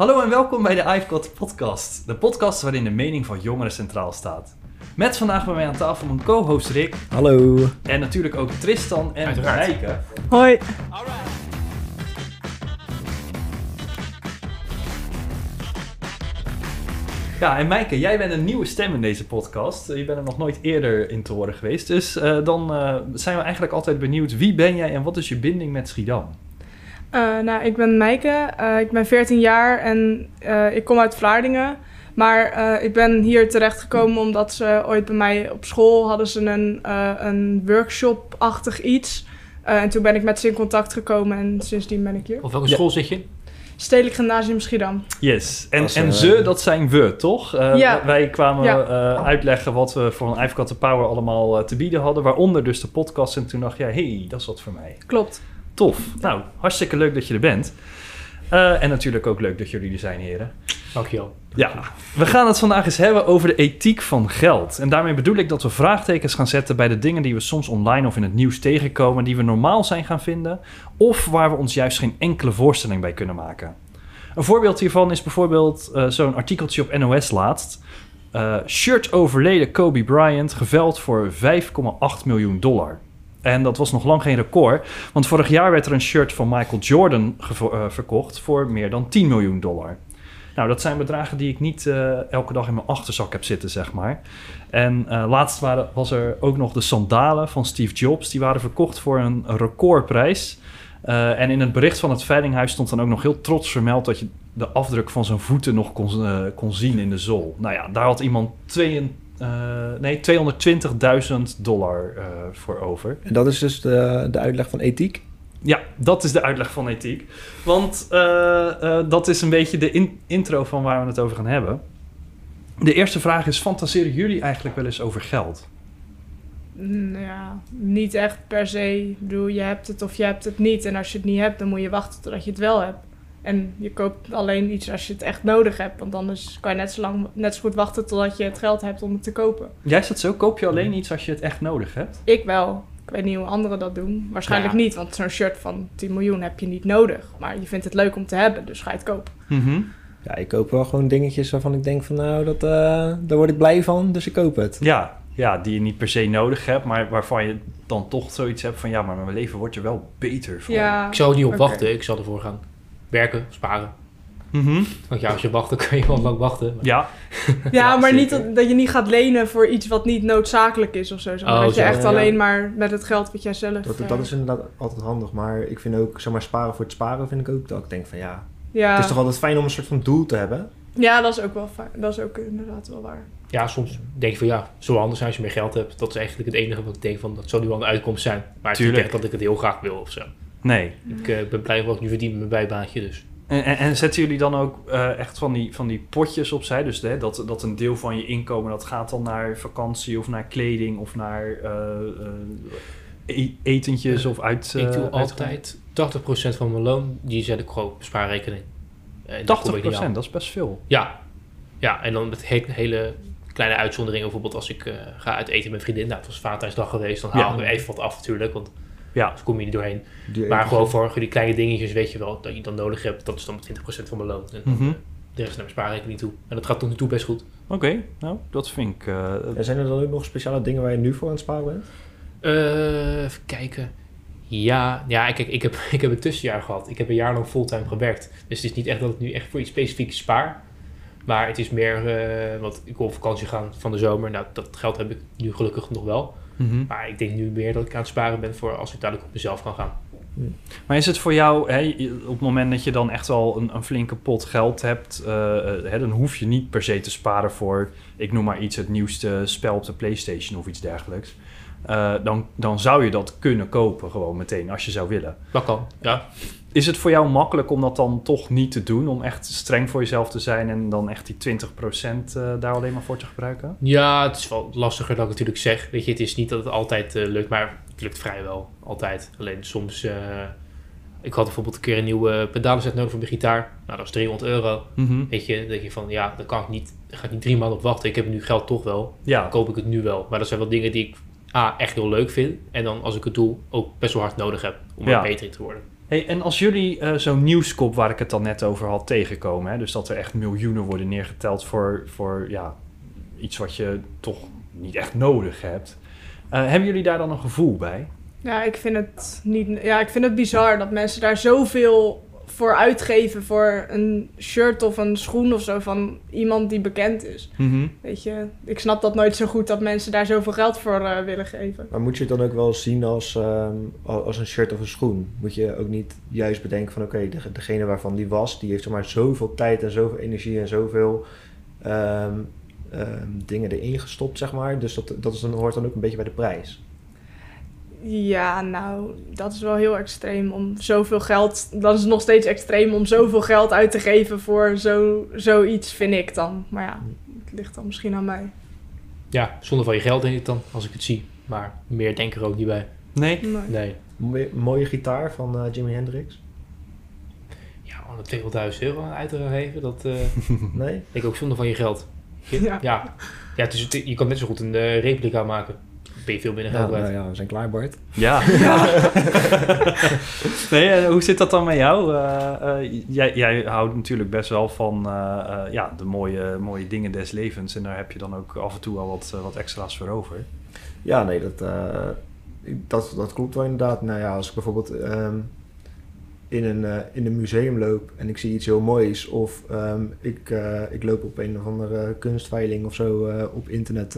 Hallo en welkom bij de iPod podcast. De podcast waarin de mening van jongeren centraal staat. Met vandaag bij mij aan tafel mijn co-host Rick Hallo. en natuurlijk ook Tristan en Uiteraard. Rijke. Hoi. Ja, en Mijke, jij bent een nieuwe stem in deze podcast. Je bent er nog nooit eerder in te horen geweest. Dus eh, dan eh, zijn we eigenlijk altijd benieuwd, wie ben jij en wat is je binding met Schiedam? Eh, nou, ik ben Meike. Eh, ik ben 14 jaar en eh, ik kom uit Vlaardingen. Maar eh, ik ben hier terechtgekomen omdat ze ooit bij mij op school hadden ze een, eh, een workshop-achtig iets. Eh, en toen ben ik met ze in contact gekomen en sindsdien ben ik hier. Op welke Ja. school zit je? Stedelijk Gymnasium Schiedam. Yes, en, ze, dat zijn we, toch? Eh, Ja. Wij kwamen Ja. eh, uitleggen wat we voor een Ivy the Power allemaal te bieden hadden. Waaronder dus de podcast. En toen dacht jij, hey, dat is wat voor mij. Klopt. Tof. Nou, hartstikke leuk dat je er bent. Eh, en natuurlijk ook leuk dat jullie er zijn, heren. Dankjewel. Ja, we gaan het vandaag eens hebben over de ethiek van geld. En daarmee bedoel ik dat we vraagtekens gaan zetten bij de dingen die we soms online of in het nieuws tegenkomen, die we normaal zijn gaan vinden, of waar we ons juist geen enkele voorstelling bij kunnen maken. Een voorbeeld hiervan is bijvoorbeeld eh, zo'n artikeltje op NOS laatst. Eh, shirt overleden Kobe Bryant geveld voor 5,8 miljoen dollar. En dat was nog lang geen record, want vorig jaar werd er een shirt van Michael Jordan eh, verkocht voor meer dan 10 miljoen dollar. Nou, dat zijn bedragen die ik niet eh, elke dag in mijn achterzak heb zitten, zeg maar. En eh, laatst waren, was er ook nog de sandalen van Steve Jobs. Die waren verkocht voor een recordprijs. En in het bericht van het veilinghuis stond dan ook nog heel trots vermeld... dat je de afdruk van zijn voeten nog kon, kon zien in de zool. Nou ja, daar had iemand twee, eh, nee, 220.000 dollar eh, voor over. En dat is dus de, de uitleg van ethiek. Ja, dat is de uitleg van ethiek. Want eh, eh, dat is een beetje de in- intro van waar we het over gaan hebben. De eerste vraag is: fantaseren jullie eigenlijk wel eens over geld? Mm, Ja, niet echt per se. Ik bedoel, je hebt het of je hebt het niet. En als je het niet hebt, dan moet je wachten totdat je het wel hebt. En je koopt alleen iets als je het echt nodig hebt. Want anders kan je net zo, lang, net zo goed wachten totdat je het geld hebt om het te kopen. Jij is dat zo? Koop je alleen iets als je het echt nodig hebt? Ik wel. Ik weet niet hoe anderen dat doen. Waarschijnlijk Ja. niet, want zo'n shirt van 10 miljoen heb je niet nodig. Maar je vindt het leuk om te hebben, dus ga je het kopen. Mhm. Ja, ik koop wel gewoon dingetjes waarvan ik denk van nou, dat, eh, daar word ik blij van, dus ik koop het. Ja, ja, die je niet per se nodig hebt, maar waarvan je dan toch zoiets hebt van: ja, maar mijn leven wordt er wel beter van. Ja, Ik zou er niet op wachten. Ik zou ervoor gaan werken, sparen. Mhm. Want ja, als je wacht, dan kun je wel lang wachten. Maar- ja. Ja, Ja, maar niet zeker. dat, dat je niet gaat lenen voor iets wat niet noodzakelijk is of zo. zeg maar. Oh, dat je echt ja. alleen maar met het geld wat jij zelf... Dat, eh, dat is inderdaad altijd handig, maar ik vind ook, zeg maar, sparen voor het sparen vind ik ook dat ik denk van ja, ja. het is toch altijd fijn om een soort van doel te hebben. ja, dat is ook wel fijn. Dat is ook inderdaad wel waar. Ja, soms denk je van ja, zo anders zijn als je meer geld hebt. Dat is eigenlijk het enige wat ik denk van, dat zou nu wel een uitkomst zijn. Maar het is niet echt dat ik het heel graag wil of zo. Nee. Ik eh, ben blij wat ik nu verdien met mijn bijbaantje, dus. En, en, en zetten jullie dan ook eh, echt van die, van die potjes opzij? Dus dat, dat een deel van je inkomen dat gaat dan naar vakantie of naar kleding of naar eh, e- etentjes of uit. ik doe altijd 80% van mijn loon, die zet ik gewoon op spaarrekening. En daar kom ik niet 80%, aan. dat is best veel. Ja. Ja, en dan met he- hele kleine uitzonderingen. Bijvoorbeeld als ik ga uit eten met vriendin. Nou, het was Valentijnsdag geweest. Dan haal ik even wat af natuurlijk. Want Ja. anders kom je niet doorheen. Die Maar gewoon voor die kleine dingetjes weet je wel dat je dan nodig hebt. Dat is dan 20% van mijn loon. En dan Mhm. eh, de rest naar mijn spaarrekening toe. En dat gaat tot nu toe best goed. Oké, nou, dat vind ik. eh, Ja, zijn er dan ook nog speciale dingen waar je nu voor aan het sparen bent? Eh, even kijken. Ja, ja kijk, ik heb, ik heb een tussenjaar gehad. Ik heb een jaar lang fulltime gewerkt. Dus het is niet echt dat ik nu echt voor iets specifieks spaar. Maar het is meer, eh, want ik wil op vakantie gaan van de zomer. Nou, dat geld heb ik nu gelukkig nog wel. Mhm. Maar ik denk nu meer dat ik aan het sparen ben voor als ik dadelijk op mezelf kan gaan. Maar is het voor jou, hè, op het moment dat je dan echt wel een, een flinke pot geld hebt, eh, eh, hè, dan hoef je niet per se te sparen voor, ik noem maar iets, het nieuwste spel op de PlayStation of iets dergelijks. Eh, dan, dan zou je dat kunnen kopen gewoon meteen, als je zou willen. Dat kan, ja. Is het voor jou makkelijk om dat dan toch niet te doen? Om echt streng voor jezelf te zijn en dan echt die 20% eh, daar alleen maar voor te gebruiken? Ja, het is wel lastiger dan ik natuurlijk zeg. Weet je, het is niet dat het altijd eh, lukt, maar het lukt vrijwel altijd. Alleen soms, ik had bijvoorbeeld een keer een nieuwe pedalenset nodig voor mijn gitaar. Nou, dat is 300 euro. Mhm. Weet je, dan denk je van, ja, daar kan ik niet, daar ga ik niet drie maanden op wachten. Ik heb nu geld toch wel. Ja, Dan koop ik het nu wel. Maar dat zijn wel dingen die ik A, echt heel leuk vind. En dan als ik het doe, ook best wel hard nodig heb om Ja. er beter in te worden. Hey, en als jullie eh, zo'n nieuwskop waar ik het dan net over had tegenkomen, hè, dus dat er echt miljoenen worden neergeteld voor, voor ja, iets wat je toch niet echt nodig hebt, eh, hebben jullie daar dan een gevoel bij? Ja, ik vind het niet. Ja, ik vind het bizar dat mensen daar zoveel voor uitgeven voor een shirt of een schoen of zo van iemand die bekend is. Weet je, ik snap dat nooit zo goed dat mensen daar zoveel geld voor eh, willen geven. Maar moet je het dan ook wel zien als, ehm, al- als een shirt of een schoen? Moet je ook niet juist bedenken van oké, de- degene waarvan die was, die heeft zeg maar zoveel tijd en zoveel energie en zoveel ehm, ehm, dingen erin gestopt, zeg maar. Dus dat, dat is dan, hoort dan ook een beetje bij de prijs. Ja, nou, dat is wel heel extreem om zoveel geld. Dat is nog steeds extreem om zoveel geld uit te geven voor zo, zoiets, vind ik dan. Maar ja, het ligt dan misschien aan mij. Ja, zonder van je geld denk ik dan, als ik het zie. Maar meer denk ik er ook niet bij. Nee? Nee. Nee. Mooie, mooie gitaar van eh, Jimi Hendrix. Ja, om er 200.000 euro aan uit te geven, dat eh Nee? ik ook zonde van je geld. Je- Ja. ja. ja het is, het- je kan net zo goed een eh, replica maken. Ben je veel minder Ja, geld nou kwijt. ja, we zijn klaar, Bart. Ja. nee, eh, hoe zit dat dan met jou? Eh, eh, jij, jij houdt natuurlijk best wel van eh, eh, ja, de mooie, mooie dingen des levens. En daar heb je dan ook af en toe al wat, wat extra's voor over. Ja, nee, dat, eh, dat, dat klopt wel inderdaad. Nou ja, als ik bijvoorbeeld ehm, in, een, eh, in een museum loop en ik zie iets heel moois... of ehm, ik, eh, ik loop op een of andere kunstveiling of zo eh, op internet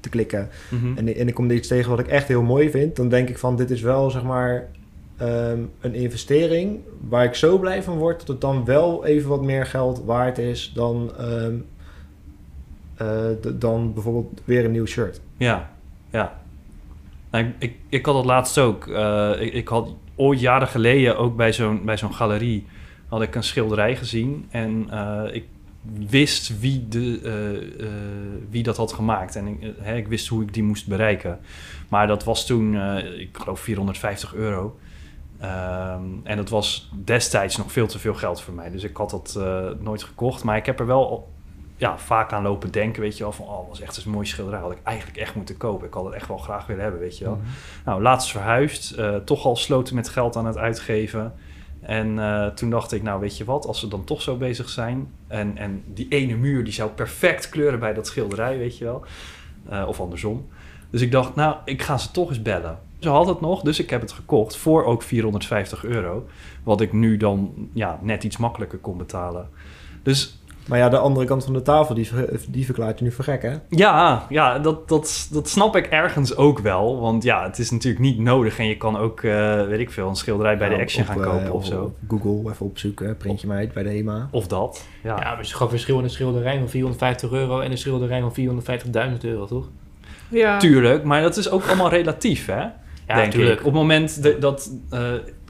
te klikken... Mhm. En, en ik kom er iets tegen wat ik echt heel mooi vind... dan denk ik van, dit is wel zeg maar ehm, een investering... waar ik zo blij van word dat het dan wel even wat meer geld waard is... dan, ehm, eh, dan bijvoorbeeld weer een nieuw shirt. Ja, ja. Nou, ik, ik, had dat laatst ook. Eh, ik, ik had ooit jaren geleden ook bij zo'n, bij zo'n galerie... had ik een schilderij gezien. En eh, ik wist wie, de, eh, wie dat had gemaakt. En ik, hè, ik wist hoe ik die moest bereiken. Maar dat was toen, ik geloof, 450 euro. Ehm, en dat was destijds nog veel te veel geld voor mij. Dus ik had dat nooit gekocht. Maar ik heb er wel ja, vaak aan lopen denken, weet je wel. Van, oh, dat was echt een mooi schilderij. Had ik eigenlijk echt moeten kopen. Ik had het echt wel graag willen hebben, weet je wel. Nou, laatst verhuisd. eh, toch al sloten met geld aan het uitgeven. En eh, toen dacht ik, nou weet je wat, als ze dan toch zo bezig zijn... en, en die ene muur die zou perfect kleuren bij dat schilderij, weet je wel. Eh, of andersom. Dus ik dacht, nou, ik ga ze toch eens bellen. Ze had het nog, dus ik heb het gekocht voor ook 450 euro. Wat ik nu dan ja, net iets makkelijker kon betalen. Dus Maar ja, de andere kant van de tafel, die, die verklaart je nu voor gek, hè? ja, ja dat, dat, dat snap ik ergens ook wel. Want ja, het is natuurlijk niet nodig. En je kan ook, eh, weet ik veel, een schilderij bij de Action op, gaan eh, kopen of zo. Google even opzoeken, printje mij uit bij de HEMA. Of dat. Ja, Ja, maar het is gewoon verschil in een schilderij van 450 euro en een schilderij van 450.000 euro, toch? Ja. tuurlijk. Maar dat is ook allemaal relatief, hè? Ja, natuurlijk. Op het moment dat... eh,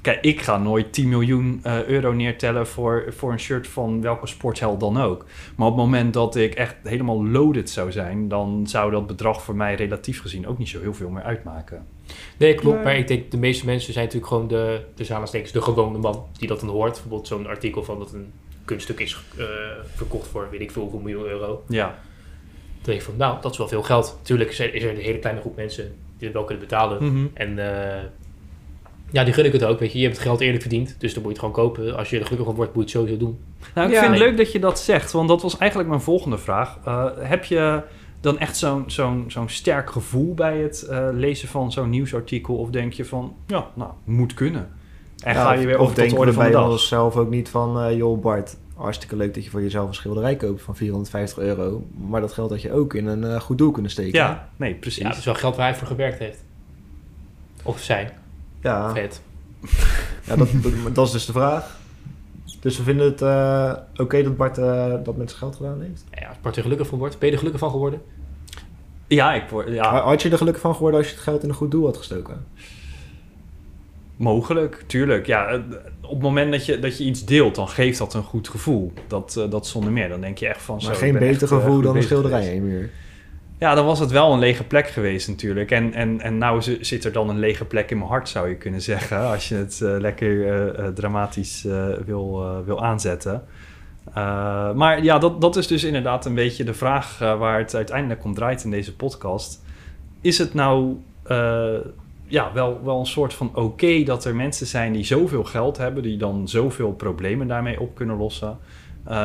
kijk, ik ga nooit 10 miljoen eh, euro neertellen voor, voor een shirt van welke sportheld dan ook. Maar op het moment dat ik echt helemaal loaded zou zijn... dan zou dat bedrag voor mij relatief gezien ook niet zo heel veel meer uitmaken. Nee, klopt. Nee. Maar ik denk, de meeste mensen zijn natuurlijk gewoon de, de aanstekens, de gewone man die dat dan hoort. Bijvoorbeeld zo'n artikel van dat een kunststuk is eh, verkocht voor weet ik veel hoeveel miljoen euro. Ja, Dan denk ik van, nou, dat is wel veel geld. Natuurlijk is er, is er een hele kleine groep mensen die het wel kunnen betalen. Mhm. En eh, ja, die gun ik het ook. Weet je. je hebt het geld eerlijk verdiend, dus dan moet je het gewoon kopen. Als je er gelukkig van wordt, moet je het sowieso doen. Nou, ik Ja. vind het leuk dat je dat zegt, want dat was eigenlijk mijn volgende vraag. Eh, heb je dan echt zo'n zo'n zo'n sterk gevoel bij het eh, lezen van zo'n nieuwsartikel? Of denk je van, ja, nou, moet kunnen. En Ja, ga je weer of over tot de orde van de bij dag? onszelf ook niet van... eh joh Bart, hartstikke leuk dat je voor jezelf een schilderij koopt van 450 euro. Maar dat geld had je ook in een eh, goed doel kunnen steken. Ja, nee, precies. Ja, dat is wel geld waar hij voor gewerkt heeft. Of zij. Ja, Vet. ja dat, dat, dat is dus de vraag. Dus we vinden het eh, oké dat Bart eh, dat met zijn geld gedaan heeft. Ja, als Bart er gelukkig van wordt. Ben je er gelukkig van geworden? Ja, ik word, ja, Had je er gelukkig van geworden als je het geld in een goed doel had gestoken? mogelijk, tuurlijk. Ja, eh, op het moment dat je, dat je iets deelt, dan geeft dat een goed gevoel. Dat, eh, dat zonder meer. Dan denk je echt van... zo, Maar geen beter echt, gevoel dan een schilderij in muur. Ja, dan was het wel een lege plek geweest natuurlijk. En, en, en nou zi- zit er dan een lege plek in mijn hart, zou je kunnen zeggen. Als je het eh, lekker eh, eh, dramatisch wil, wil aanzetten. Maar ja, dat, dat is dus inderdaad een beetje de vraag waar het uiteindelijk om draait in deze podcast. Is het nou, ja, wel, wel een soort van oké dat er mensen zijn die zoveel geld hebben, die dan zoveel problemen daarmee op kunnen lossen.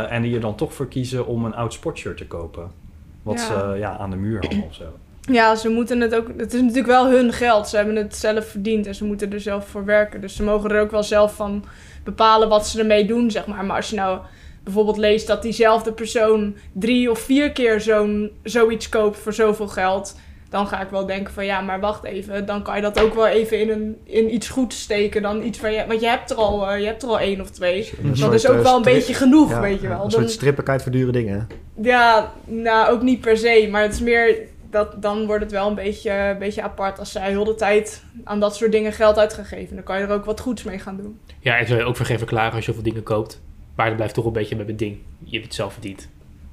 en die er dan toch voor kiezen om een oud sportshirt te kopen. Wat Ja. ze ja, aan de muur hangen of zo. Ja, ze moeten het ook. Het is natuurlijk wel hun geld. Ze hebben het zelf verdiend en ze moeten er zelf voor werken. Dus ze mogen er ook wel zelf van bepalen wat ze ermee doen, zeg maar. Maar als je nou bijvoorbeeld leest dat diezelfde persoon drie of vier keer zo'n, zoiets koopt voor zoveel geld. Dan ga ik wel denken van ja, maar wacht even. Dan kan je dat ook wel even in, een, in iets goeds steken dan iets van je. Want je hebt er al, eh, je hebt er al één of twee. Een Dat soort, is ook eh, wel een beetje genoeg, ja, weet je wel. Een soort strippelijkheid voor dure dingen. ja, nou ook niet per se, maar het is meer dat dan wordt het wel een beetje, een beetje apart als zij heel de tijd aan dat soort dingen geld uitgegeven. Dan kan je er ook wat goeds mee gaan doen. Ja, en zou je ook voor geen verklaren als je zoveel dingen koopt. Maar dat blijft toch een beetje met het ding. Je hebt het zelf verdiend.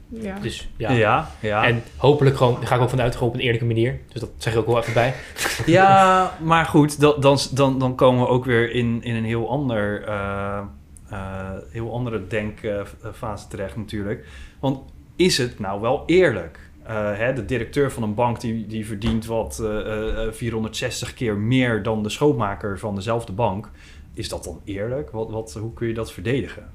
Ja. Dus ja. Ja, ja. En hopelijk gewoon, daar ga ik ook vanuit, gewoon op een eerlijke manier. Dus dat zeg ik ook wel even bij. Ja, maar goed, dan, dan, dan, dan komen we ook weer in, in een heel, ander, eh, eh, heel andere denkfase terecht natuurlijk. Want is het nou wel eerlijk? Eh, hè, de directeur van een bank die, die verdient wat eh, eh, 460 keer meer dan de schoonmaker van dezelfde bank. Is dat dan eerlijk? Wat, wat, hoe kun je dat verdedigen?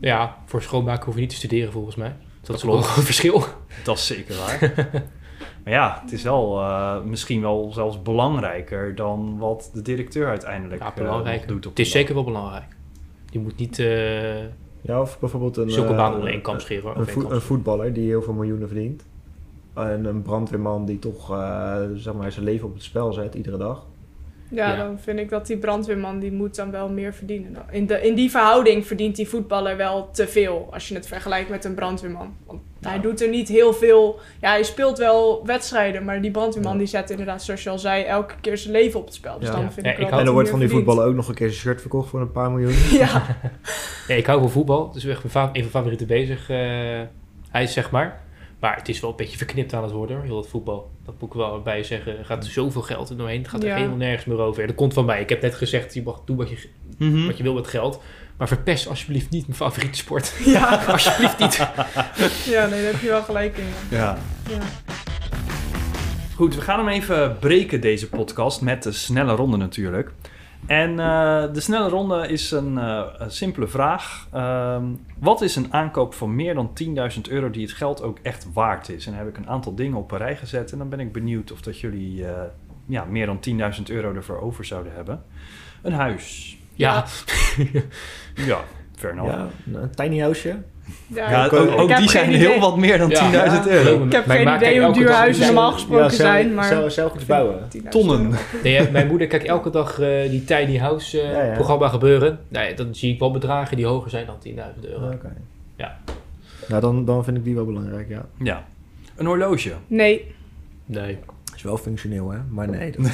Ja, voor schoonmaken hoef je niet te studeren volgens mij. Dat is wel een groot verschil. Dat is zeker waar. maar ja, het is wel eh, misschien wel zelfs belangrijker dan wat de directeur uiteindelijk Ja, eh, doet. Op Het is zeker wel belangrijk. Je moet niet eh Ja, of bijvoorbeeld een, zulke eh, baan onder één kam scheren. hoor. een, kam een voetballer die heel veel miljoenen verdient. En een brandweerman die toch eh, zeg maar, zijn leven op het spel zet iedere dag. Ja, Ja. dan vind ik dat die brandweerman die moet dan wel meer verdienen. In, de, in die verhouding verdient die voetballer wel te veel als je het vergelijkt met een brandweerman. Want hij doet er niet heel veel. Ja, hij speelt wel wedstrijden, maar die brandweerman Ja. die zet inderdaad, zoals je al zei, elke keer zijn leven op het spel. Dus Ja. dan vind Ja, ik ik wel en dan wordt van die voetballer ook nog een keer zijn shirt verkocht voor een paar miljoen. Ja, Ja, ik hou van voetbal. Dus echt mijn fa- een van mijn favoriete bezig. eh, hij is zeg maar. Maar het is wel een beetje verknipt aan het worden, hoor, heel dat voetbal. Dat moet ik wel bij je zeggen. Er gaat zoveel geld er doorheen. Het gaat er Ja. helemaal nergens meer over. Ja, dat komt van mij. Ik heb net gezegd, je mag doen wat je, Mhm. wat je wil met geld. Maar verpest alsjeblieft niet mijn favoriete sport. ja. alsjeblieft niet. ja, nee, daar heb je wel gelijk in. Ja. Goed, we gaan hem even breken, deze podcast, met de snelle ronde natuurlijk. En eh, de snelle ronde is een, eh, een simpele vraag. Ehm, wat is een aankoop van meer dan 10.000 euro die het geld ook echt waard is? En dan heb ik een aantal dingen op een rij gezet en dan ben ik benieuwd of dat jullie eh, ja, meer dan 10.000 euro ervoor over zouden hebben. Een huis. Ja, Ja, fair enough. Ja, een tiny houseje. Ja, ook, die geen zijn idee. heel wat meer dan 10.000 Ja. euro. Ik heb Mijn geen idee hoe duur huizen normaal gesproken zelf- zijn, maar... zelf, zelf iets bouwen. 10.000 Tonnen. Nee, mijn moeder kijkt elke dag eh, die Tiny House eh, Ja, ja. programma gebeuren. Nee, dan zie ik wel bedragen die hoger zijn dan 10.000 euro. Oké. Ja. Nou, dan, dan vind ik die wel belangrijk, ja. Ja. Een horloge. Nee, Nee. Is wel functioneel, hè? Maar nee, dat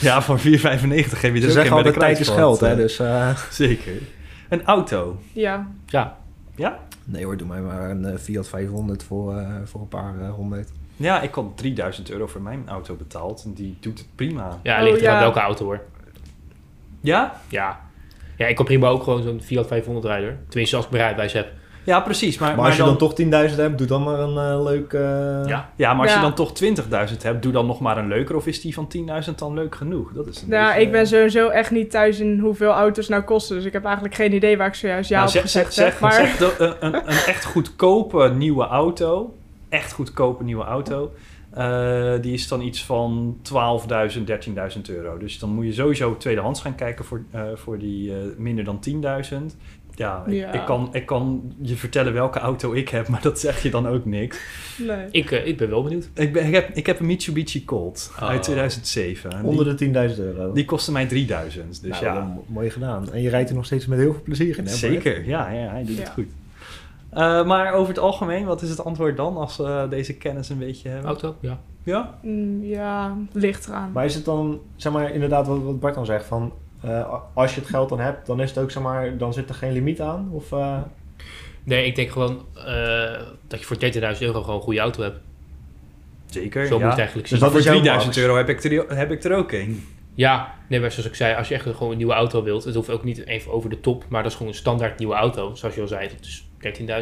Ja, van 4,95 geef je dus in bij de altijd tijd is geld, hè? eh. Dus uh, Zeker. Een auto. ja. Ja, Ja? nee hoor, doe mij maar een eh, Fiat 500 voor, eh, voor een paar eh, honderd. Ja, ik had 3000 euro voor mijn auto betaald. En die doet het prima. ja Oh, ligt er ja. aan welke auto hoor. Ja? Ja. Ja, ik kan prima ook gewoon zo'n Fiat 500 rijden. Tenminste, als ik bereidwijs heb. Ja, precies. Maar, Maar, als je dan, toch 10.000 hebt, doe dan maar een eh, leuk... eh, Ja. Ja, maar als Ja. je dan toch 20.000 hebt, doe dan nog maar een leuker. Of is die van 10.000 dan leuk genoeg? Dat is een Nou, beetje- ik ben sowieso echt niet thuis in hoeveel auto's nou kosten. Dus ik heb eigenlijk geen idee waar ik zojuist ja Nou, op zeg, gezegd zeg, heb. zeg, Maar zeg de- een, een, een echt goedkope nieuwe auto. Echt goedkope nieuwe auto. eh, die is dan iets van 12.000, 13.000 euro. Dus dan moet je sowieso tweedehands gaan kijken voor, eh, voor die eh, minder dan 10.000. Ja, ik, Ja. Ik, kan, ik kan je vertellen welke auto ik heb, maar dat zeg je dan ook niks. nee. Ik, eh, ik ben wel benieuwd. Ik, ben, ik, heb, ik heb een Mitsubishi Colt Oh. uit 2007. En Onder die, de 10.000 euro. die kostte mij 3000. Dus nou, ja, mooi gedaan. En je rijdt er nog steeds met heel veel plezier in, hè? Zeker. Ja, ja, hij doet het goed. Eh, maar over het algemeen, wat is het antwoord dan als we deze kennis een beetje hebben? Auto? Ja. Ja? Mm, ja, ligt eraan. Maar is het dan, zeg maar, inderdaad wat, wat Bart dan zegt, van... eh, als je het geld dan hebt, dan is het ook, zeg maar, dan zit er geen limiet aan? Of, eh, Nee, ik denk gewoon eh, dat je voor 13.000 euro gewoon een goede auto hebt. Zeker, Zo moet je ja. het eigenlijk Dus dat Voor is jouw 3000 max. euro heb ik, er, heb ik er ook een. Ja, nee, maar zoals ik zei, als je echt gewoon een nieuwe auto wilt, het hoeft ook niet even over de top, maar dat is gewoon een standaard nieuwe auto. Zoals je al zei, dat is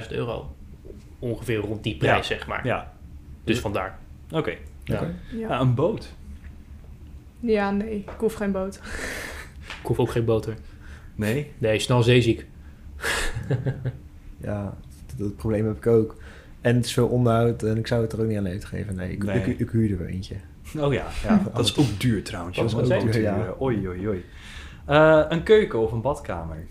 13.000 euro. Ongeveer rond die prijs, zeg maar. Ja, Dus vandaar. oké. ja. Ja. Ja, een boot. Ja, nee, ik hoef geen boot. Ik hoef ook geen boter. Nee? Nee, snel zeeziek. Ja, dat, dat probleem heb ik ook. En het is veel onderhoud en ik zou het er ook niet aan uitgeven. Nee, ik, Nee. ik, ik huur er eentje. Oh ja, ja dat is ook duur trouwens. Dat is ook duur, ja. Oei, oei, oei. Eh, een keuken of een badkamer?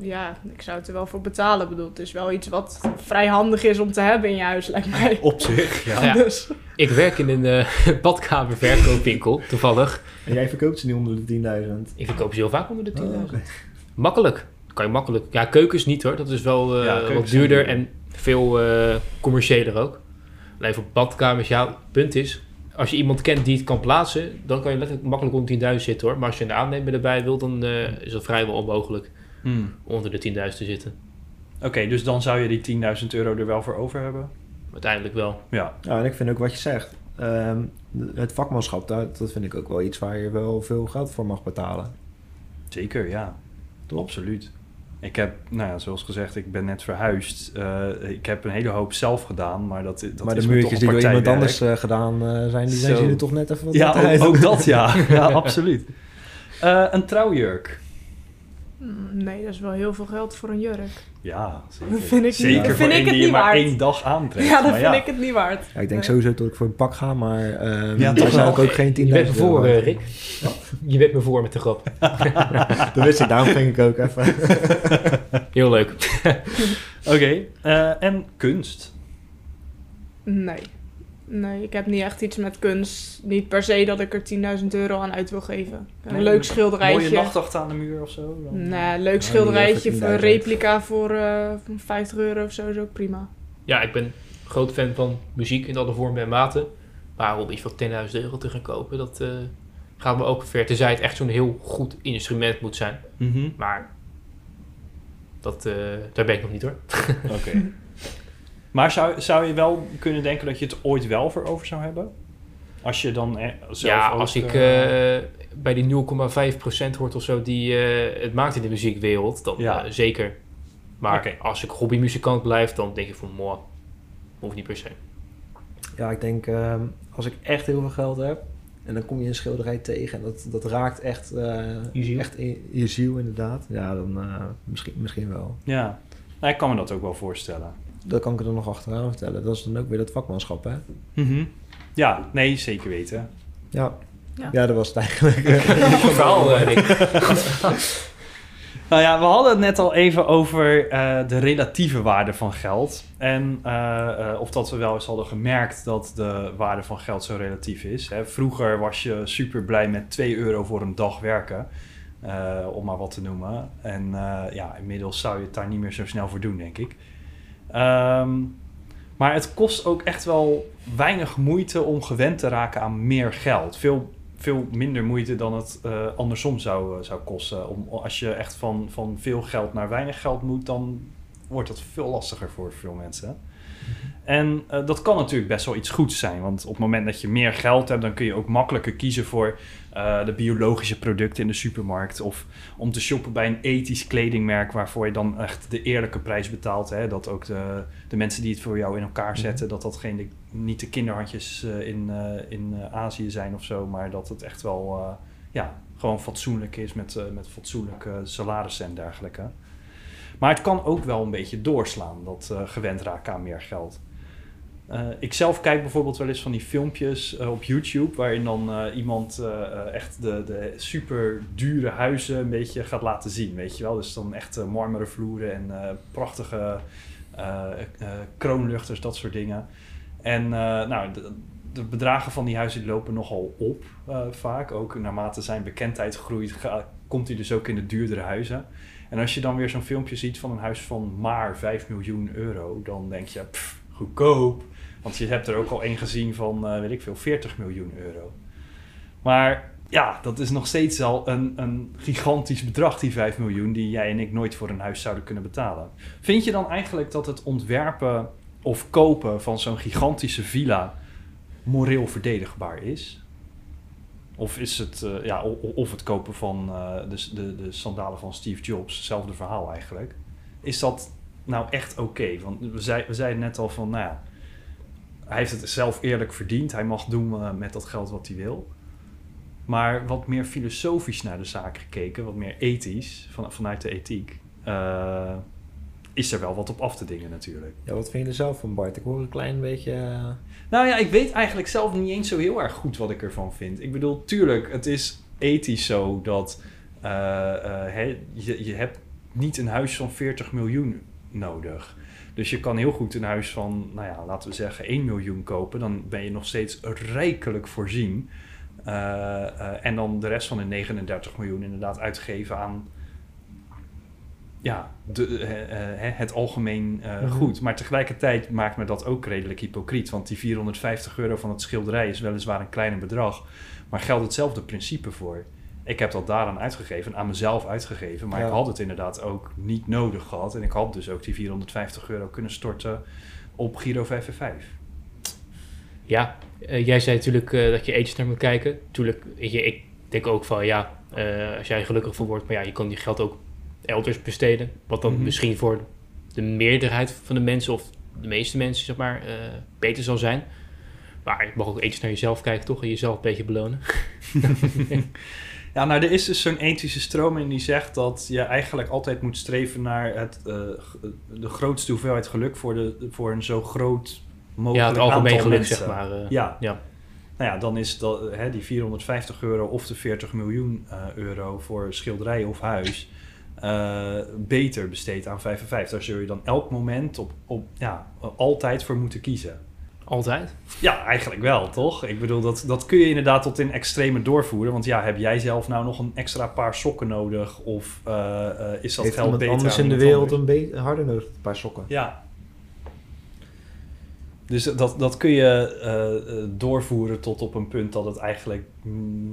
Ja, ik zou het er wel voor betalen. Bedoel, het is wel iets wat vrij handig is om te hebben in je huis, lijkt mij. Op zich, ja. Ja. Dus Ik werk in een eh badkamerverkoopwinkel, toevallig. En jij verkoopt ze niet onder de 10.000. Ik verkoop ze heel vaak onder de 10.000. Oh, oké. Makkelijk. Kan je makkelijk. Ja, keukens niet hoor. Dat is wel eh, Ja, wat duurder duur. en veel eh commerciëler ook. Alleen voor badkamers, ja, het punt is... Als je iemand kent die het kan plaatsen, dan kan je letterlijk makkelijk onder 10.000 zitten hoor. Maar als je een aannemer erbij wilt, dan eh, is het vrijwel onmogelijk Hmm. onder de 10.000 te zitten. Oké, dus dan zou je die 10.000 euro er wel voor over hebben? Uiteindelijk wel. Ja. Ja, en ik vind ook wat je zegt. ehm, het vakmanschap, dat, dat vind ik ook wel iets waar je wel veel geld voor mag betalen. Zeker, ja. Toch? Absoluut. Ik heb, nou ja, zoals gezegd, ik ben net verhuisd. Eh, ik heb een hele hoop zelf gedaan, maar dat, dat maar is de muurtjes die door iemand anders eh, gedaan eh, zijn, die zijn ze er toch net even wat Ja, ook, ook dat, ja. ja, absoluut. Eh, een trouwjurk. Mm, nee, dat is wel heel veel geld voor een jurk. Ja, zeker. Dat vind ik, Zeker niet, voor vind ik het die je niet maar waard. één dag aantrekt. Ja, dat maar vind ja. ik het niet waard. Ja, ik denk Nee. sowieso dat ik voor een pak ga, maar ehm Ja, daar zou ik ook geen 10.000 Je bent me voor, euro eh, Rick. Je bent me voor met de grap. Dat wist ik, daarom ging ik ook even. Heel leuk. Oké, eh, en kunst. Nee. Nee, ik heb niet echt iets met kunst. Niet per se dat ik er 10.000 euro aan uit wil geven. Een Nee, leuk schilderijtje. Mooie nachtwacht aan de muur of zo? dan? Nee, leuk schilderijtje voor een 10.000. replica voor eh, 50 euro of zo is ook prima. Ja, ik ben groot fan van muziek in alle vormen en maten. Maar om iets van 10.000 euro te gaan kopen, dat eh, gaat me ook ver. Tenzij het echt zo'n heel goed instrument moet zijn. Mhm. Maar dat, eh, daar ben ik nog niet hoor. Oké. Maar zou, zou je wel kunnen denken dat je het ooit wel voor over zou hebben? Als je dan eh, zelf ja, ook, als ik eh, eh, bij die 0,5% hoort of zo die eh, het maakt in de muziekwereld, dan Ja. zeker. Maar Oké. als ik hobbymuzikant blijf, dan denk ik van, mooi, hoeft niet per se. Ja, ik denk ehm, als ik echt heel veel geld heb en dan kom je een schilderij tegen en dat, dat raakt echt, eh, Je ziel. echt in je ziel inderdaad. Ja, dan eh, misschien, misschien wel. Ja, nou, ik kan me dat ook wel voorstellen. Dat kan ik er nog achteraan vertellen. Dat is dan ook weer dat vakmanschap, hè? Mhm. Ja, nee, zeker weten. Ja, Ja. ja. dat was het eigenlijk. Verhaal, eh, Rick. Nou ja, we hadden het net al even over eh, de relatieve waarde van geld. En eh, eh, of dat we wel eens hadden gemerkt dat de waarde van geld zo relatief is. Hè. Vroeger was je super blij met 2 euro voor een dag werken. eh, om maar wat te noemen. En eh, ja, inmiddels zou je het daar niet meer zo snel voor doen, denk ik. Ehm, maar het kost ook echt wel weinig moeite om gewend te raken aan meer geld. Veel, veel minder moeite dan het eh, andersom zou, eh, zou kosten. Om, als je echt van, van veel geld naar weinig geld moet, dan wordt dat veel lastiger voor veel mensen. En eh, dat kan natuurlijk best wel iets goeds zijn. Want op het moment dat je meer geld hebt, dan kun je ook makkelijker kiezen voor eh, de biologische producten in de supermarkt. Of om te shoppen bij een ethisch kledingmerk waarvoor je dan echt de eerlijke prijs betaalt. Hè? Dat ook de, de mensen die het voor jou in elkaar zetten, dat dat geen, de- niet de kinderhandjes eh, in, in Azië zijn of zo. Maar dat het echt wel ja, gewoon fatsoenlijk is met, met fatsoenlijke salarissen en dergelijke. Maar het kan ook wel een beetje doorslaan, dat gewend raken aan meer geld. Eh, ik zelf kijk bijvoorbeeld wel eens van die filmpjes eh, op YouTube... waarin dan eh, iemand echt de, de super dure huizen een beetje gaat laten zien, weet je wel. Dus dan echt marmeren vloeren en prachtige kroonluchters, dat soort dingen. En nou, de, bedragen van die huizen lopen nogal op vaak. Ook naarmate zijn bekendheid groeit, komt hij dus ook in de duurdere huizen. En als je dan weer zo'n filmpje ziet van een huis van maar 5 miljoen euro, dan denk je, pff, goedkoop. Want je hebt er ook al één gezien van, eh, weet ik veel, 40 miljoen euro. Maar ja, dat is nog steeds al een, een gigantisch bedrag, die 5 miljoen, die jij en ik nooit voor een huis zouden kunnen betalen. Vind je dan eigenlijk dat het ontwerpen of kopen van zo'n gigantische villa moreel verdedigbaar is? Of is het, eh, ja, of het kopen van eh, de, de, de sandalen van Steve Jobs, hetzelfde verhaal eigenlijk. Is dat nou echt oké? Want we, we zeiden net al van, nou ja, hij heeft het zelf eerlijk verdiend. Hij mag doen eh, met dat geld wat hij wil. Maar wat meer filosofisch naar de zaak gekeken, wat meer ethisch, van, vanuit de ethiek, eh, is er wel wat op af te dingen natuurlijk. Ja, wat vind je er zelf van, Bart? Ik hoor een klein beetje... eh, Nou ja, ik weet eigenlijk zelf niet eens zo heel erg goed wat ik ervan vind. Ik bedoel, tuurlijk, het is ethisch zo dat je, je hebt niet een huis van 40 miljoen nodig. Dus je kan heel goed een huis van, nou ja, laten we zeggen 1 miljoen kopen. Dan ben je nog steeds rijkelijk voorzien. Eh, eh, en dan de rest van de 39 miljoen inderdaad uitgeven aan ja, de, eh, het algemeen Mhm. goed. Maar tegelijkertijd maakt me dat ook redelijk hypocriet. Want die 450 euro van het schilderij is weliswaar een kleiner bedrag. Maar geldt hetzelfde principe voor. Ik heb dat daaraan uitgegeven, aan mezelf uitgegeven. Maar Ja. ik had het inderdaad ook niet nodig gehad. En ik had dus ook die 450 euro kunnen storten op Giro 555. Ja, eh, jij zei natuurlijk eh, dat je ethisch naar moet kijken. Tuurlijk, je, ik denk ook van ja, eh, als jij gelukkig van wordt, maar ja, je kan die geld ook elders besteden. Wat dan Mhm. misschien voor de meerderheid van de mensen of de meeste mensen, zeg maar, eh, beter zal zijn. Maar je mag ook ethisch naar jezelf kijken, toch? En jezelf een beetje belonen. Ja, nou, er is dus zo'n ethische stroming die zegt dat je eigenlijk altijd moet streven naar het, eh, g- de grootste hoeveelheid geluk voor, de, voor een zo groot mogelijk ja, het algemeen aantal geluk, mensen. zeg maar. eh. Ja. Ja. Nou ja, dan is dat, hè, die 450 euro of de 40 miljoen eh, euro voor schilderij of huis eh, beter besteed aan 55. Daar zul je dan elk moment op, op ja, altijd voor moeten kiezen. Altijd. Ja, eigenlijk wel, toch? Ik bedoel, dat, dat kun je inderdaad tot in extreme doorvoeren. Want ja, heb jij zelf nou nog een extra paar sokken nodig? Of eh, eh, is dat heeft geld beter anders in de wereld anders? een beetje harder nodig, een paar sokken? Ja. Dus dat, dat kun je eh, eh, doorvoeren tot op een punt dat het eigenlijk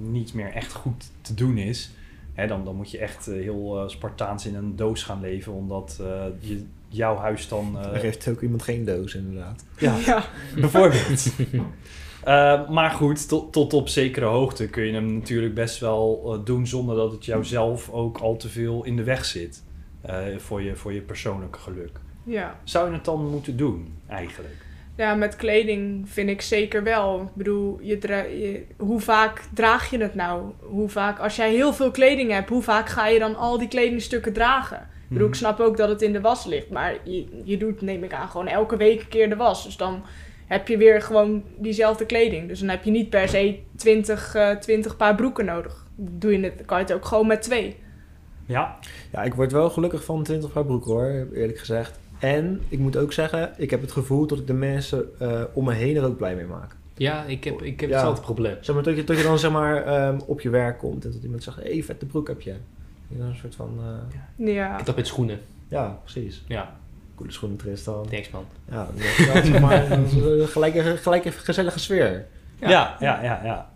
niet meer echt goed te doen is. Hè, dan, dan moet je echt heel eh, Spartaans in een doos gaan leven, omdat eh, je, jouw huis dan... eh, Er heeft ook iemand geen doos, inderdaad. ja, Ja, bijvoorbeeld. Eh, maar goed, tot, tot op zekere hoogte kun je hem natuurlijk best wel eh, doen zonder dat het jouzelf ook al te veel in de weg zit eh, voor, je, voor je persoonlijke geluk. ja. Zou je het dan moeten doen, eigenlijk? Ja, met kleding vind ik zeker wel. Ik bedoel, je dra- je, hoe vaak draag je het nou? Hoe vaak, als jij heel veel kleding hebt, hoe vaak ga je dan al die kledingstukken dragen? Ik bedoel, ik Mhm. snap ook dat het in de was ligt, maar je, je doet, neem ik aan, gewoon elke week een keer de was. Dus dan heb je weer gewoon diezelfde kleding. Dus dan heb je niet per se 20, eh 20 paar broeken nodig. Doe je het, kan je het ook gewoon met twee. Ja, Ja, ik word wel gelukkig van 20 paar broeken hoor, eerlijk gezegd. En ik moet ook zeggen, ik heb het gevoel dat ik de mensen eh, om me heen er ook blij mee maak. Ja, ik heb, ik heb Ja. hetzelfde probleem. Zeg maar, dat je, dat je dan zeg maar ehm, op je werk komt en dat iemand zegt, hé, hey, vette broek heb je. Een soort van, eh, Ja, Ik dat met schoenen. ja, precies. Ja, Coole schoenen Tristan. thanks man. Ja, dat maar, dat is een gelijke, gelijke gezellige sfeer. ja, ja, ja. ja,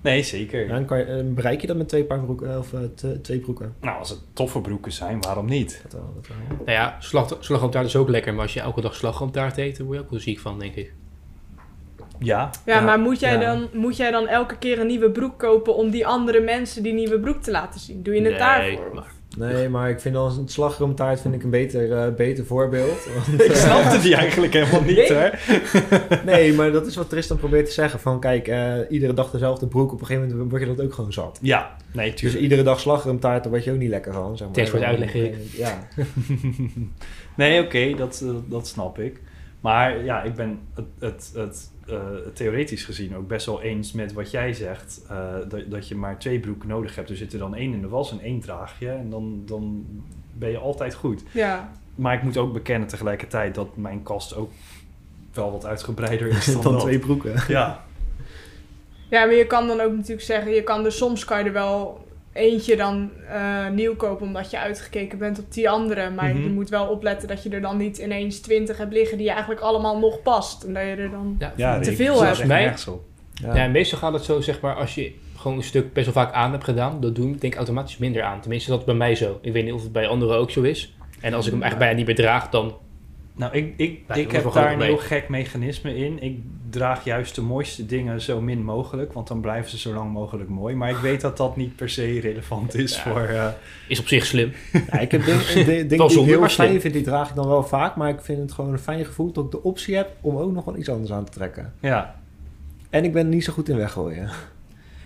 Nee, zeker. Dan kan je, eh, bereik je dat met twee paar broeken, of eh, te- twee broeken. Nou, als het toffe broeken zijn, waarom niet? Dat wel, dat wel. Nou ja, slag, slagroomtaart is ook lekker, maar als je elke dag slagroomtaart eet, dan word je ook wel ziek van, denk ik. Ja. ja, maar moet jij, ja. Dan, moet jij dan elke keer een nieuwe broek kopen om die andere mensen die nieuwe broek te laten zien? Doe je het Nee, daarvoor? maar- Nee, maar ik vind dan een slagroomtaart vind ik een beter, eh, beter voorbeeld. Want, Ik eh, snapte die eigenlijk helemaal niet, Nee. hè? nee, maar dat is wat Tristan probeert te zeggen. Van kijk, eh, iedere dag dezelfde broek. Op een gegeven moment word je dat ook gewoon zat. Ja, nee, Dus iedere dag slagroomtaart, daar word je ook niet lekker van. Zeg maar. Thanks voor het uitleggen. Ja, nee, oké, dat, dat snap ik. Maar ja, ik ben het, het, het eh, theoretisch gezien ook best wel eens met wat jij zegt. eh, dat, dat je maar twee broeken nodig hebt. Er zit er dan één in de was en één draag je. En dan, dan ben je altijd goed. Ja, Maar ik moet ook bekennen tegelijkertijd dat mijn kast ook wel wat uitgebreider is dan, dan dat. twee broeken. Ja, Ja, maar je kan dan ook natuurlijk zeggen, je kan er soms kan je er wel eentje dan eh, nieuw kopen omdat je uitgekeken bent op die andere. Maar Mhm. je moet wel opletten dat je er dan niet ineens twintig hebt liggen die je eigenlijk allemaal nog past. En dat je er dan... Ja, ja Te veel dat heb. slaat echt Mij-. Ja. Ja, en meestal gaat het zo, zeg maar, als je gewoon een stuk best wel vaak aan hebt gedaan, dat doen denk ik automatisch minder aan. Tenminste, dat is bij mij zo. Ik weet niet of het bij anderen ook zo is. En als ik hem eigenlijk bijna niet meer draag, dan... Nou, ik, ik, Ja, ik heb daar een heel gek mechanisme in. Ik draag juist de mooiste dingen zo min mogelijk, want dan blijven ze zo lang mogelijk mooi. Maar ik weet dat dat niet per se relevant is Ja. voor... eh, Is op zich slim. Ja, ik heb dingen ding, ding die ik heel fijn vind, die draag ik dan wel vaak. Maar ik vind het gewoon een fijn gevoel dat ik de optie heb om ook nog wel iets anders aan te trekken. ja, En ik ben niet zo goed in weggooien.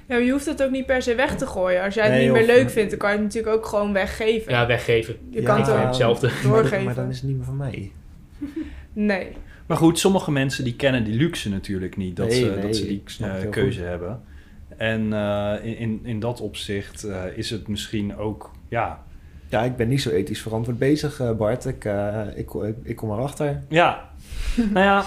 Ja, maar je hoeft het ook niet per se weg te gooien. Als jij het Nee, niet meer of- leuk vindt, dan kan je het natuurlijk ook gewoon weggeven. Ja, weggeven. je Ja, kan het ook hetzelfde. Maar, doorgeven. maar dan is het niet meer van mij. Nee. Maar goed, sommige mensen die kennen die luxe natuurlijk niet. Dat, Nee, ze, nee, dat ze die eh, keuze goed. hebben. En eh, in, in, in dat opzicht eh, is het misschien ook... Ja, Ja, ik ben niet zo ethisch verantwoord bezig, Bart. Ik, eh, ik, ik, ik kom erachter. Ja, nou ja,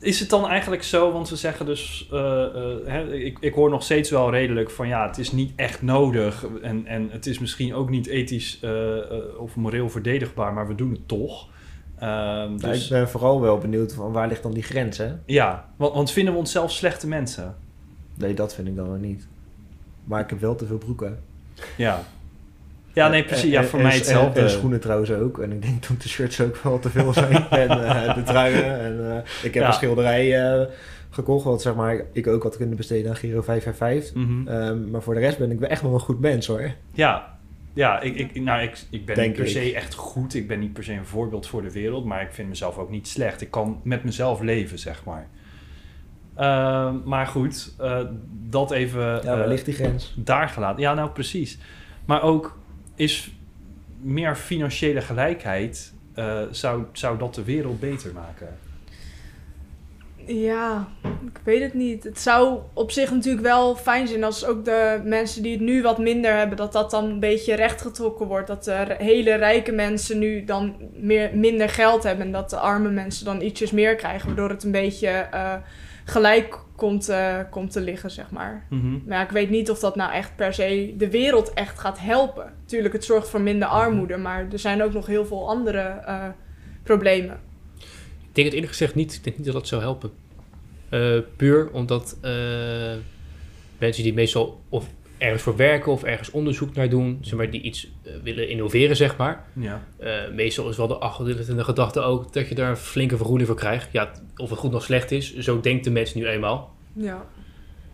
is het dan eigenlijk zo? Want we zeggen dus, eh, eh, hè, ik, ik hoor nog steeds wel redelijk van ja, het is niet echt nodig en, en het is misschien ook niet ethisch eh, eh, of moreel verdedigbaar, maar we doen het toch. Ehm, Nou, dus, ik ben vooral wel benieuwd van waar ligt dan die grens, hè? Ja, want, want vinden we onszelf slechte mensen? Nee, dat vind ik dan wel niet. Maar ik heb wel te veel broeken. Ja. Ja, nee, precies. Ja, voor en- mij hetzelfde. En, schoenen trouwens ook. En ik denk dat de shirts ook wel te veel zijn. en eh, de truien. En, eh, ik heb Ja. een schilderij eh, gekocht. Wat zeg maar, ik ook had kunnen besteden aan Giro 555. Mhm. Ehm, maar voor de rest ben ik echt wel een goed mens hoor. Ja, ja ik, ik, nou, ik, ik ben Denk niet per ik. se echt goed. Ik ben niet per se een voorbeeld voor de wereld. Maar ik vind mezelf ook niet slecht. Ik kan met mezelf leven, zeg maar. Ehm, maar goed, eh, dat even Ja, waar eh, ligt die grens? daar gelaten. Ja, nou precies. Maar ook is meer financiële gelijkheid... eh, zou, zou dat de wereld beter maken? Ja, ik weet het niet. Het zou op zich natuurlijk wel fijn zijn als ook de mensen die het nu wat minder hebben, dat dat dan een beetje rechtgetrokken wordt. Dat de hele rijke mensen nu dan meer, minder geld hebben en dat de arme mensen dan ietsjes meer krijgen, waardoor het een beetje eh, gelijk komt, eh, komt te liggen, zeg maar. Mhm. Maar ja, ik weet niet of dat nou echt per se de wereld echt gaat helpen. Tuurlijk, het zorgt voor minder armoede, maar er zijn ook nog heel veel andere eh, problemen. Ik denk het eerlijk gezegd niet. Ik denk niet dat dat zou helpen. Eh, puur omdat eh, mensen die meestal of ergens voor werken of ergens onderzoek naar doen, zeg maar, die iets eh, willen innoveren, zeg maar. Ja. Eh, meestal is wel de achterliggende gedachte ook dat je daar een flinke vergoeding voor krijgt. Ja, of het goed of slecht is, zo denkt de mens nu eenmaal. Ja.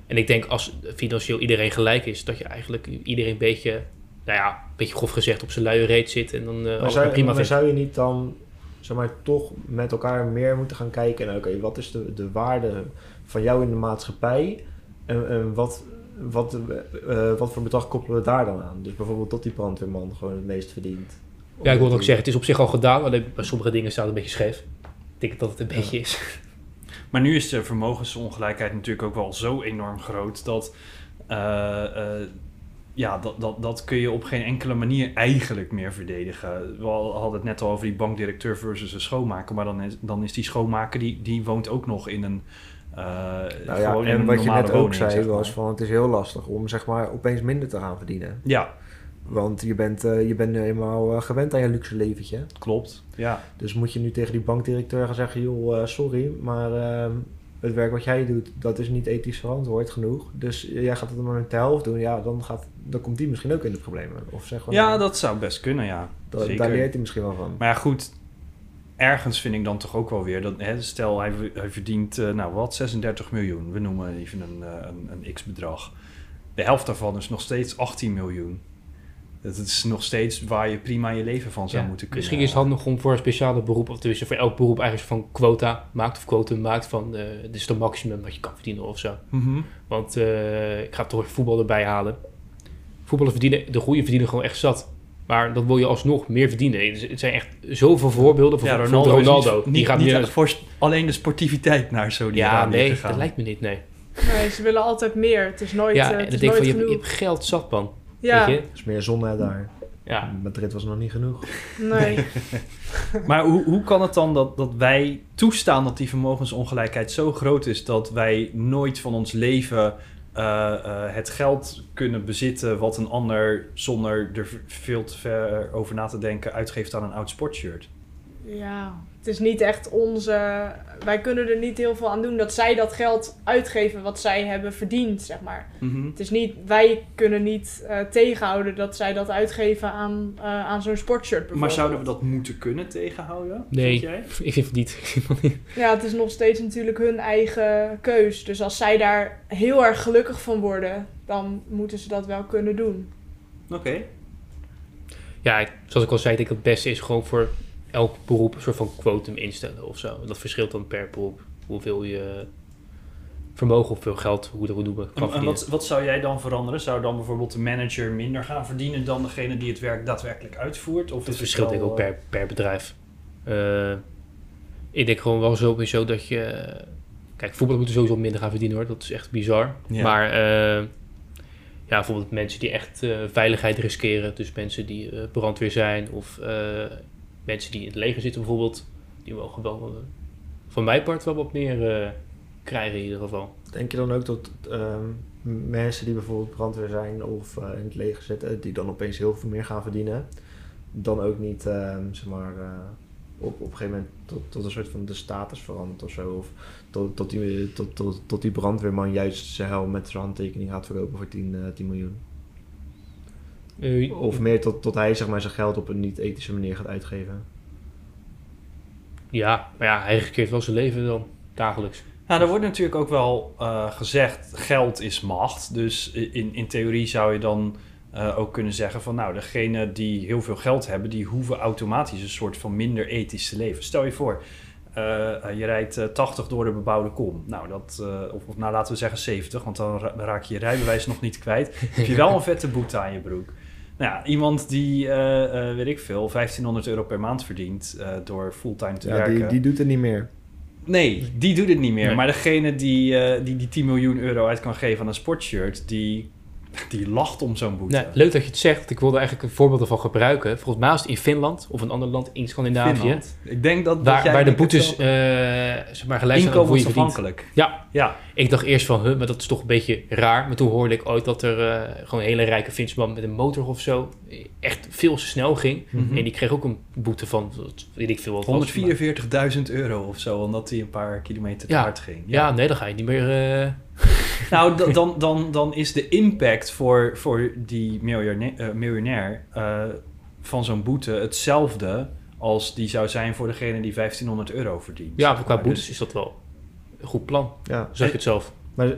En ik denk als financieel iedereen gelijk is, dat je eigenlijk iedereen een beetje, nou ja, een beetje grof gezegd op zijn luie reet zit en dan eh Maar zou, prima maar vindt. zou je niet dan zeg maar, toch met elkaar meer moeten gaan kijken naar oké, wat is de, de waarde van jou in de maatschappij en, en wat, wat, eh, wat voor bedrag koppelen we daar dan aan? Dus bijvoorbeeld dat die brandweerman gewoon het meest verdient. Ja, ik wil ook zeggen, het is op zich al gedaan, alleen bij sommige dingen staat het een beetje scheef. Ik denk dat het een Ja. beetje is. Maar nu is de vermogensongelijkheid natuurlijk ook wel zo enorm groot dat. eh, eh, ja, dat, dat, dat kun je op geen enkele manier eigenlijk meer verdedigen. We hadden het net al over die bankdirecteur versus een schoonmaker. Maar dan is, dan is die schoonmaker, die, die woont ook nog in een. Nou ja, in en wat je net ook zei zeg maar. was van het is heel lastig om zeg maar opeens minder te gaan verdienen. Ja, Want je bent, eh, je bent nu eenmaal eh, gewend aan je luxe leventje. klopt. Ja. Dus moet je nu tegen die bankdirecteur gaan zeggen, joh, sorry, maar ehm, het werk wat jij doet, dat is niet ethisch verantwoord genoeg. Dus jij gaat het maar met de helft doen, ja, dan, gaat, dan komt die misschien ook in de problemen. Of zeg maar, ja, dat zou best kunnen, ja. da- Zeker. daar leert hij misschien wel van. Maar ja, goed. Ergens vind ik dan toch ook wel weer dat, hè, stel hij, hij verdient, eh, nou wat, 36 miljoen. We noemen even een, eh, een, een x-bedrag. De helft daarvan is nog steeds 18 miljoen. Dat is nog steeds waar je prima je leven van zou Ja, moeten kunnen. Misschien is het handig om voor een speciale beroep, of tenminste voor elk beroep eigenlijk van quota maakt of quotum maakt van eh dit is het maximum wat je kan verdienen of zo. Mhm. Want eh, ik ga toch voetbal erbij halen. Voetballers verdienen, de goede verdienen gewoon echt zat. Maar dat wil je alsnog meer verdienen. Er zijn echt zoveel voorbeelden van Ja, Ronaldo, Ronaldo. niet, die gaat niet niet voor sp- alleen de sportiviteit naar zo die Ja, nee, dat lijkt me niet, nee. Nee, ze willen altijd meer. Het is nooit, Ja, en het dan is denk ik nooit van, je, genoeg. je hebt geld zat, man. Ja, Weet je? Er is meer zon hè, daar. Ja, Madrid was nog niet genoeg. nee. Maar hoe, hoe kan het dan dat, dat wij toestaan dat die vermogensongelijkheid zo groot is dat wij nooit van ons leven eh, eh, het geld kunnen bezitten wat een ander zonder er veel te ver over na te denken uitgeeft aan een oud sportshirt? Ja, het is niet echt onze... Wij kunnen er niet heel veel aan doen dat zij dat geld uitgeven wat zij hebben verdiend, zeg maar. Het is niet... Wij kunnen niet eh, tegenhouden dat zij dat uitgeven aan, eh, aan zo'n sportshirt bijvoorbeeld. Maar zouden we dat moeten kunnen tegenhouden? Nee. Vind jij? ik vind het niet. Ik vind het niet. Ja, het is nog steeds natuurlijk hun eigen keus. Dus als zij daar heel erg gelukkig van worden, dan moeten ze dat wel kunnen doen. Oké. Ja, ik- zoals ik al zei, ik denk dat het beste is gewoon voor elk beroep een soort van quotum instellen of zo. Dat verschilt dan per beroep hoeveel je vermogen of veel geld, hoe dat noemen, kan En, en verdienen. wat, wat zou jij dan veranderen? Zou dan bijvoorbeeld de manager minder gaan verdienen dan degene die het werk daadwerkelijk uitvoert? Of Dat verschilt denk ik ook per, per bedrijf. Eh, ik denk gewoon wel sowieso dat je... Kijk, voetballers moeten sowieso minder gaan verdienen hoor. Dat is echt bizar. Ja. Maar eh, ja, bijvoorbeeld mensen die echt eh, veiligheid riskeren. Dus mensen die eh, brandweer zijn. Of eh, mensen die in het leger zitten bijvoorbeeld. Die mogen wel eh, van mijn part wel wat meer eh, krijgen in ieder geval. Denk je dan ook dat ehm, mensen die bijvoorbeeld brandweer zijn of eh, in het leger zitten, die dan opeens heel veel meer gaan verdienen, dan ook niet, ehm, zeg maar, op, op een gegeven moment tot, tot een soort van de status verandert of zo? Of tot, tot, die, tot, tot, tot die brandweerman juist zijn helm met zijn handtekening gaat verkopen voor 10, eh, 10 miljoen? Eh, Of meer tot, tot hij zeg maar, zijn geld op een niet-ethische manier gaat uitgeven? Ja, maar ja, hij riskeert wel zijn leven dan dagelijks. Nou, er wordt natuurlijk ook wel eh, gezegd, geld is macht. Dus in, in theorie zou je dan eh, ook kunnen zeggen van... nou, degene die heel veel geld hebben... die hoeven automatisch een soort van minder ethisch te leven. Stel je voor, je rijdt eh, 80 door de bebouwde kom. Nou, dat, eh, of, of nou, laten we zeggen 70, want dan ra- raak je je rijbewijs nog niet kwijt. Heb je wel een vette boete aan je broek. Nou ja, iemand die, eh, eh, weet ik veel, 1500 euro per maand verdient... eh, door fulltime te Ja, werken... die, die doet het niet meer. Nee, die doet het niet meer. Nee. Maar degene die, eh, die die 10 miljoen euro uit kan geven aan een sportshirt, die, die lacht om zo'n boete. Nou, leuk dat je het zegt. Ik wilde eigenlijk een voorbeeld ervan gebruiken. Volgens mij is het in Finland of een ander land in Scandinavië. Finland. Ik denk dat, dat Waar, jij waar de boetes eh wel- zeg maar, gelijk zijn aan hoe je verdient. inkomensafhankelijk. Ja, Ja, ik dacht eerst van, huh, maar dat is toch een beetje raar. Maar toen hoorde ik ooit dat er eh, gewoon een hele rijke Finsman met een motor of zo echt veel te snel ging. Mhm. En die kreeg ook een boete van, weet ik veel wat was, maar- 144.000 euro of zo, omdat hij een paar kilometer te Ja. hard ging. Ja, nee, dan ga je niet meer... eh, Nou, da- dan, dan, dan is de impact voor, voor die miljonair, eh, miljonair eh, van zo'n boete hetzelfde als die zou zijn voor degene die 1500 euro verdient. ja, zeg qua maar. boetes Dus- is dat wel een goed plan. Ja, zeg ik het zelf. maar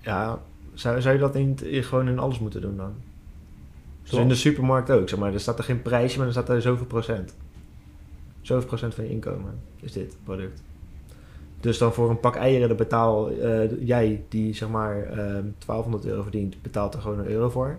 ja, zou, zou je dat niet gewoon in alles moeten doen dan? Dus Zoals? in de supermarkt ook, zeg maar. Er staat er geen prijsje, maar er staat er zoveel procent. Zoveel procent van je inkomen is dit product. Dus dan voor een pak eieren, dan betaal eh, jij die zeg maar ehm 1200 euro verdient, betaalt er gewoon een euro voor.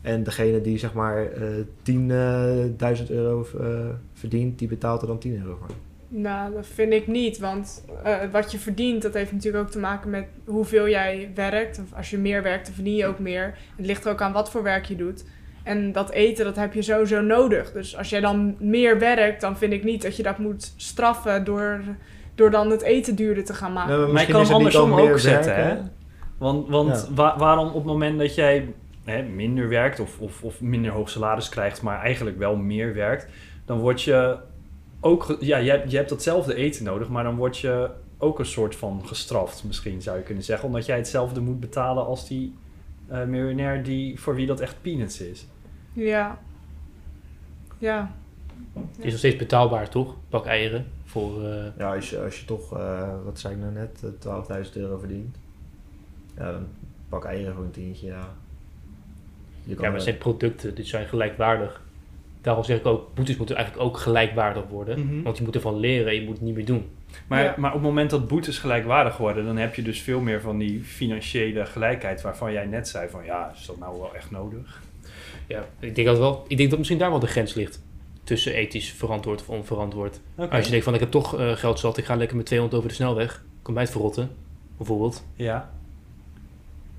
En degene die zeg maar eh 10.000 euro eh, verdient, die betaalt er dan 10 euro voor. Nou, dat vind ik niet. Want eh, wat je verdient, dat heeft natuurlijk ook te maken met hoeveel jij werkt. Als je meer werkt, dan verdien je ook meer. Het ligt er ook aan wat voor werk je doet. En dat eten, dat heb je sowieso nodig. Dus als jij dan meer werkt, dan vind ik niet dat je dat moet straffen door, door dan het eten duurder te gaan maken. Maar je misschien kan is hem het niet andersom ook zetten, hè? Want, want Ja. wa- waarom op het moment dat jij hè, minder werkt of, of, of minder hoog salaris krijgt, maar eigenlijk wel meer werkt, dan word je ook, ja, je hebt, je hebt datzelfde eten nodig, maar dan word je ook een soort van gestraft, misschien zou je kunnen zeggen, omdat jij hetzelfde moet betalen als die eh, miljonair die, voor wie dat echt peanuts is. Ja. Ja. Het is nog steeds betaalbaar, toch? Pak eieren voor... eh, Ja, als je, als je toch, eh, wat zei ik nou net, eh, 12.000 euro verdient. Ja, dan pak eieren voor een tientje, ja. Je ja, maar het zijn producten, die zijn gelijkwaardig. Daarom zeg ik ook, boetes moeten eigenlijk ook gelijkwaardig worden. Mhm. Want je moet ervan leren en je moet het niet meer doen. Maar, Ja. maar op het moment dat boetes gelijkwaardig worden, dan heb je dus veel meer van die financiële gelijkheid waarvan jij net zei van ja, is dat nou wel echt nodig? Ja, ik denk dat wel. Ik denk dat misschien daar wel de grens ligt. Tussen ethisch verantwoord of onverantwoord. Oké. Als je denkt van ik heb toch eh, geld zat, ik ga lekker met 200 over de snelweg. Kan mij het verrotten, bijvoorbeeld. Ja,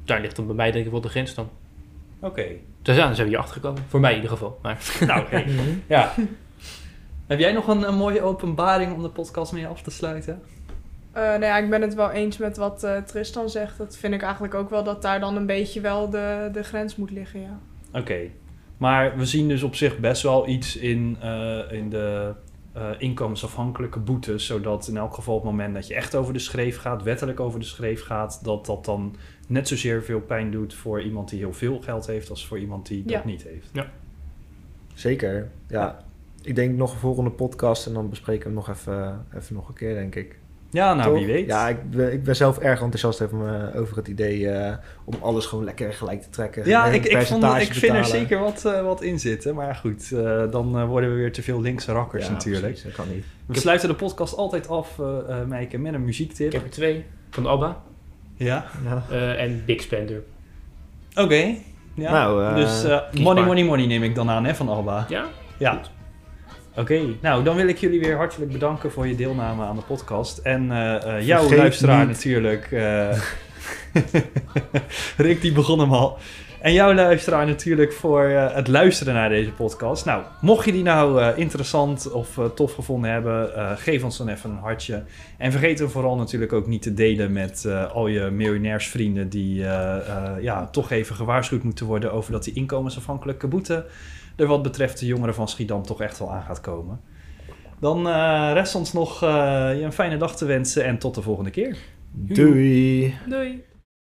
Daar ligt dan bij mij denk ik wel de grens dan. oké. Dus ja, dan zijn we hier achter gekomen. Voor mij in ieder geval. Maar Nou, hey. Mhm. ja. Heb jij nog een, een mooie openbaring om de podcast mee af te sluiten? Eh, nou ja, ik ben het wel eens met wat eh, Tristan zegt. Dat vind ik eigenlijk ook wel dat daar dan een beetje wel de, de grens moet liggen, ja. Oké. Maar we zien dus op zich best wel iets in, eh, in de eh, inkomensafhankelijke boetes. Zodat in elk geval op het moment dat je echt over de schreef gaat, wettelijk over de schreef gaat, dat dat dan net zozeer veel pijn doet voor iemand die heel veel geld heeft als voor iemand die Ja. dat niet heeft. Zeker, ja. Ik denk nog een volgende podcast en dan bespreken we hem nog even, even nog een keer, denk ik. Ja, nou Toch? wie weet. Ja, ik ben, ik ben zelf erg enthousiast over, me- over het idee eh, om alles gewoon lekker gelijk te trekken. Ja, ik, ik, vond, ik vind er zeker wat, eh, wat in zitten. Maar goed, eh, dan eh, worden we weer te veel linkse rakkers Ja, natuurlijk. precies, dat kan niet. We sluiten de podcast altijd af, eh eh Meike, met een muziektip. ik heb er twee. Van Abba. Ja, Ja. Eh, en Big Spender. oké. Ja. Nou, eh, dus eh, money, money, money neem ik dan aan hè, van Alba. Ja? Ja. Goed. Oké, nou dan wil ik jullie weer hartelijk bedanken voor je deelname aan de podcast. En eh, eh, jouw Vergeet luisteraar niet- natuurlijk. eh Rick die begon hem al. En jouw luisteraar natuurlijk voor het luisteren naar deze podcast. Nou, mocht je die nou interessant of tof gevonden hebben, geef ons dan even een hartje. En vergeet hem vooral natuurlijk ook niet te delen met al je miljonairsvrienden die ja, toch even gewaarschuwd moeten worden over dat die inkomensafhankelijke boete er wat betreft de jongeren van Schiedam toch echt wel aan gaat komen. Dan eh, rest ons nog eh, je een fijne dag te wensen en tot de volgende keer. Doei. Doei.